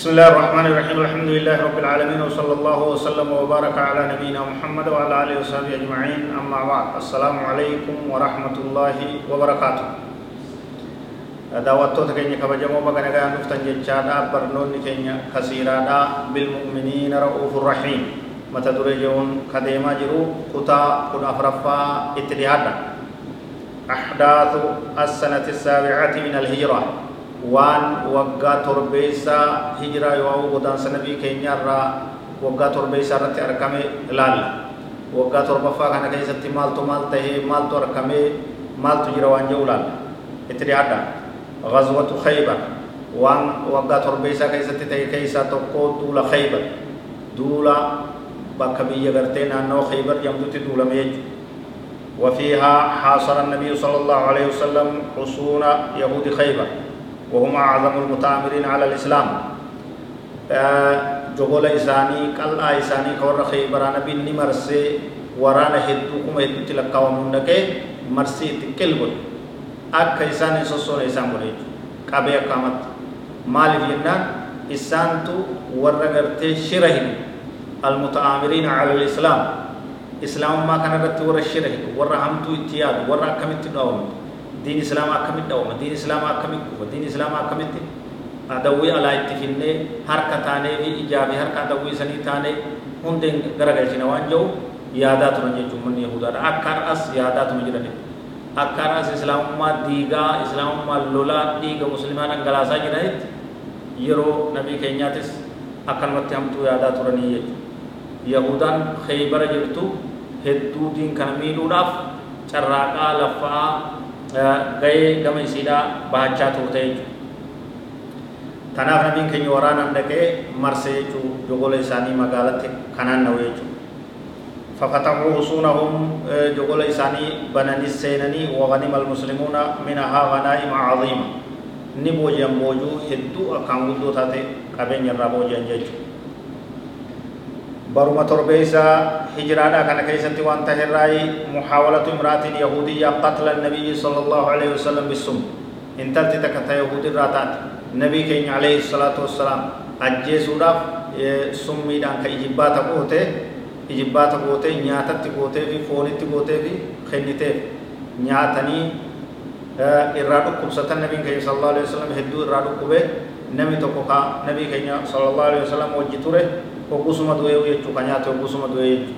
بسم الله الرحمن الرحيم الحمد لله رب العالمين وصلى الله وسلم وبارك على نبينا محمد وعلى اله وصحبه اجمعين اما بعد السلام عليكم ورحمه الله وبركاته دعوات توت كيني كبا جمو بقى نغا نفتن جيتشا دا برنون كيني كسيرا دا بالمؤمنين رؤوف الرحيم متى دريجون كديما جرو كتا كن افرفا اتريادا احداث السنة السابعه من الهجره waan waggaa torbeessaa hijiraa yoo godaansa nabii keenyaarraa waggaa torbeessaa irratti argame ilaalla waggaa torbaffaa kana keessatti maaltu maal tahee maaltu argamee maaltu jira waan jedhu ilaalla itti dhiyaadha غزوة خيبر وان وقا تربيسا كيسة تي كيسة تقو دولا خيبر دولا بكبية غرتين أنه خيبر يمدت دولا ميج وفيها حاصر النبي صلى الله عليه وسلم حصون يهود خيبر وهم أعظم المتآمرين على الإسلام جغول إساني قل إساني كور خيبر نبي نمرسي ورانا هدوكم هدو تلقا ومنك مرسي sossoone isaan godhe jechuudha qabee akkaamatti maaliif jennaan isaantu warra gartee shira hidu almuta'aamiriina cala alislaam islaamummaa kana irratti warra shira hidu warra hamtuu itti yaadu warra akkamitti dhawama diin islaamaa akkamitti dhawama diin islaamaa akkamitti kufa diin islaamaa akkamitti adawwii alaa itti finnee harka taanee fi ijaa fi harka adawwii sanii taanee hundeen garagalchina waan jedhu yaadaa turan jechuun manni yahudaadha akka har'as yaadaa tuma jiranidha akkaanas islaamummaa diigaa islaamummaa lolaa dhiiga muslimaa dhangalaasaa jiranitti yeroo nabii keenyaatis akkanumatti hamtuu yaadaa turanii jechuudha yahudaan kheybara jirtu hedduu diin kana miidhuudhaaf carraaqaa laffaa ga'ee gama isiidhaa bahachaa turte jechuudha tanaaf nabiin keenya waraanaan dhaqee marsee jechuu jogola isaanii magaalatti kanaan na'u jechuudha ففتحوا حصونهم جغل إساني بنني السينني وغنم المسلمون منها غنائم عظيمة نبو جنبوجو هدو أكام قدو تاتي قبين يرابو جنجج برما تربيسا هجرانا كان كيسة وان تهراي محاولة امرأة يهودية قتل النبي صلى الله عليه وسلم بالسم انتلت تكتا يهودي راتات نبي كين عليه الصلاة والسلام أجيسو داف سمي دان كإجبات قوته ijibbaata gootee nyaatatti gootee fi foonitti gootee fi kenniteef nyaatanii irraa dhukkubsatan nabiin keenya sallallahu alaihi wasallam hedduu irraa dhukkubee namni tokko ka nabii keenya sallallahu alaihi wajji ture hoggusuma du'ee jechuu ka nyaate hoggusuma du'ee jechuu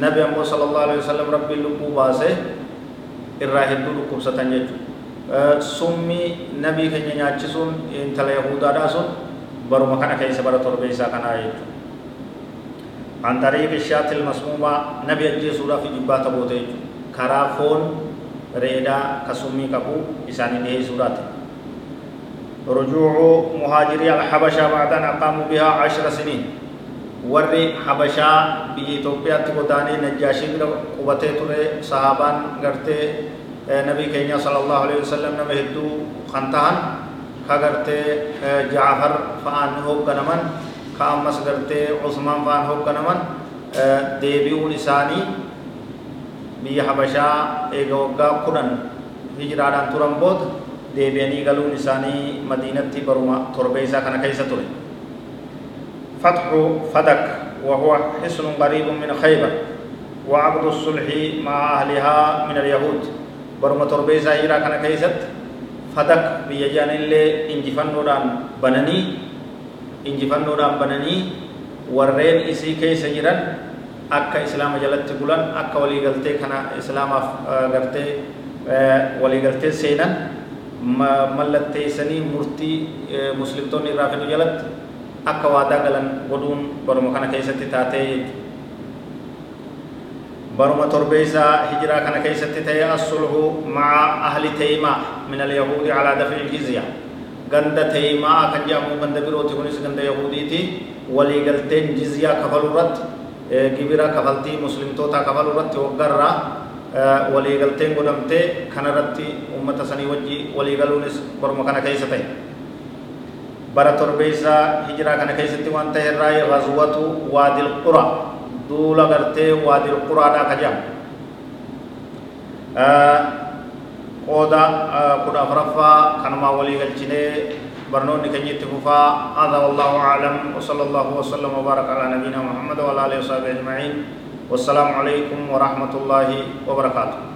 nabi ammoo sallallahu alaihi wasallam rabbiin lubbuu baasee irraa hedduu dhukkubsatan jechuu summi nabii keenya nyaachisuun intala yahudaadhaa sun baruma kana keessa bara torbeessaa kanaa jechuudha عن طريق الشاة المسمومة نبي أجي سورة في بوتي كرافون ريدا كبو إساني سورة رجوع مهاجري الحبشة بعد أن أقاموا بها عشر سنين warri habashaa biyya Itoophiyaatti godaanee najjaashii bira qubatee ture sahaabaan gartee nabii keenya sallallahu alaihi wasallam nama hedduu kan ta'an ka gartee Jaafar fa'aan hoogganaman ka ammas gartee Usmaan fa'aan hoogganaman deebi'uun isaanii biyya Habashaa eega waggaa kudhan hijiraadhaan turan booda deebi'anii galuun isaanii Madiinatti baruma torbeessaa kana keessa ture. فتح فدك وهو حصن قريب من خيبر وعقد الصلح مع أهلها من اليهود. برمى تربيزا إيرا كان كيست فدك بيجان اللي انجفن نوران بنني انجفن نوران بنني إسي كيس جران أكا إسلام جلت قلن أكا ولي قلتي كان إسلام قلتي ولي قلتي سينا ملتي سني مرتي مسلمتون رافنو جلت akka waadaa galan godhuun baruma kana keessatti taatee baruma torbeessaa hijiraa kana keessatti ta'ee as-sulhu ma'a ahli taymaa min al-yahuudi alaa daf'i al-jizya ganda taymaa kan jedhamu ganda birooti kunis ganda yahudiiti waliigalteen jizyaa kafalu irratti gibira kafaltii muslimtoota kafalu irratti waggarraa waliigalteen godhamtee kanarratti ummata sanii wajji waliigaluunis borma kana keessa ta'e bara torbeessaa hijiraa kana keessatti waan ta'e irraa ghazwatu waadil qura duula gartee waadil quraadhaa ka jedhamu qooda kudha afuraffaa kanumaa walii galchinee برنون كنيت فوفا هذا والله أعلم وصلى الله وسلم وبارك على نبينا محمد وعلى آله وصحبه أجمعين والسلام عليكم ورحمة الله وبركاته